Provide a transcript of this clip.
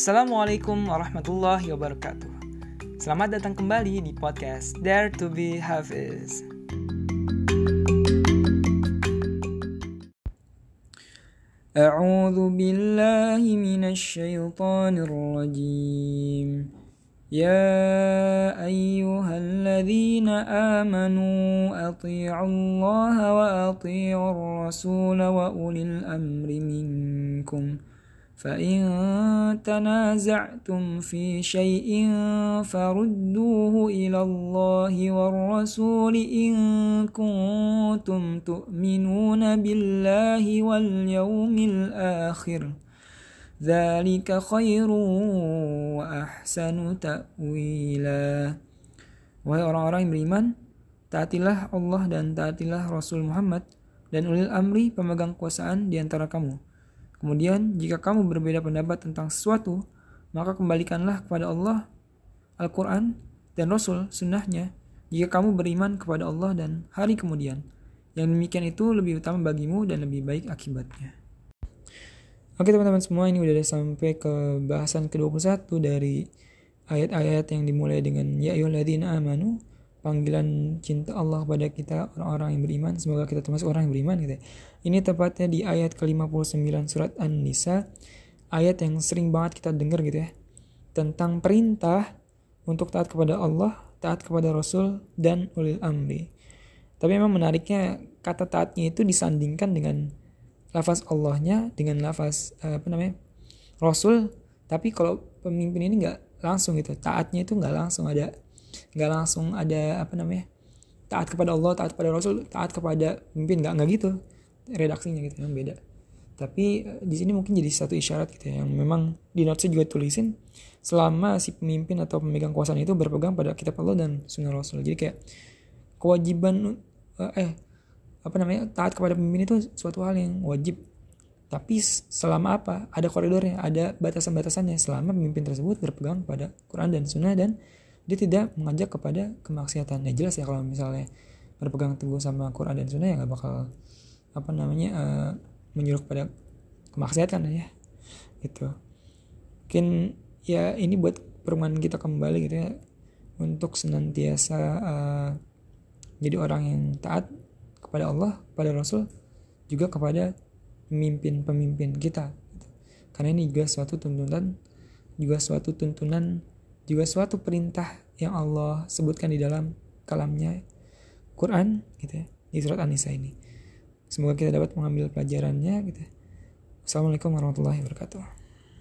Assalamualaikum warahmatullahi wabarakatuh. Selamat datang kembali di podcast Dare to be Hafiz. أعوذ بالله من الشيطان الرجيم يا أيها الذين آمنوا أطيعوا الله وأطيعوا الرسول وأولي الأمر منكم فإن تنازعتم في شيء فردوه إلى الله والرسول إن كنتم تؤمنون بالله واليوم الآخر ذلك خير وأحسن تأويلا Wahai orang-orang yang beriman, taatilah Allah dan taatilah Rasul Muhammad dan ulil amri pemegang kuasaan di antara kamu Kemudian, jika kamu berbeda pendapat tentang sesuatu, maka kembalikanlah kepada Allah, Al-Quran, dan Rasul, sunnahnya, jika kamu beriman kepada Allah dan hari kemudian. Yang demikian itu lebih utama bagimu dan lebih baik akibatnya. Oke teman-teman semua, ini udah sampai ke bahasan ke-21 dari ayat-ayat yang dimulai dengan Ya amanu panggilan cinta Allah kepada kita orang-orang yang beriman. Semoga kita termasuk orang yang beriman gitu ya. ini tepatnya di ayat ke-59 surat An-Nisa. Ayat yang sering banget kita dengar gitu ya. Tentang perintah untuk taat kepada Allah taat kepada Rasul dan ulil amri. Tapi memang menariknya kata taatnya itu disandingkan dengan lafaz Allahnya dengan lafaz eh, apa namanya Rasul. Tapi kalau pemimpin ini nggak langsung gitu. Taatnya itu nggak langsung ada nggak langsung ada apa namanya taat kepada Allah taat kepada Rasul taat kepada pemimpin nggak nggak gitu redaksinya gitu yang beda. Tapi eh, di sini mungkin jadi satu isyarat gitu ya yang memang di notesnya juga tulisin selama si pemimpin atau pemegang kuasa itu berpegang pada kitab Allah dan sunnah Rasul. Jadi kayak kewajiban eh, eh apa namanya taat kepada pemimpin itu suatu hal yang wajib. Tapi selama apa? Ada koridornya ada batasan-batasannya. Selama pemimpin tersebut berpegang pada Quran dan Sunnah dan dia tidak mengajak kepada kemaksiatan. Ya jelas ya kalau misalnya berpegang teguh sama Quran dan Sunnah ya nggak bakal apa namanya uh, menyuruh kepada kemaksiatan ya. Gitu. Mungkin ya ini buat perumahan kita kembali gitu ya untuk senantiasa uh, jadi orang yang taat kepada Allah kepada Rasul juga kepada pemimpin-pemimpin kita. Karena ini juga suatu tuntunan juga suatu tuntunan juga suatu perintah yang Allah sebutkan di dalam kalamnya Quran gitu ya, di surat An-Nisa ini. Semoga kita dapat mengambil pelajarannya gitu. Ya. Assalamualaikum warahmatullahi wabarakatuh.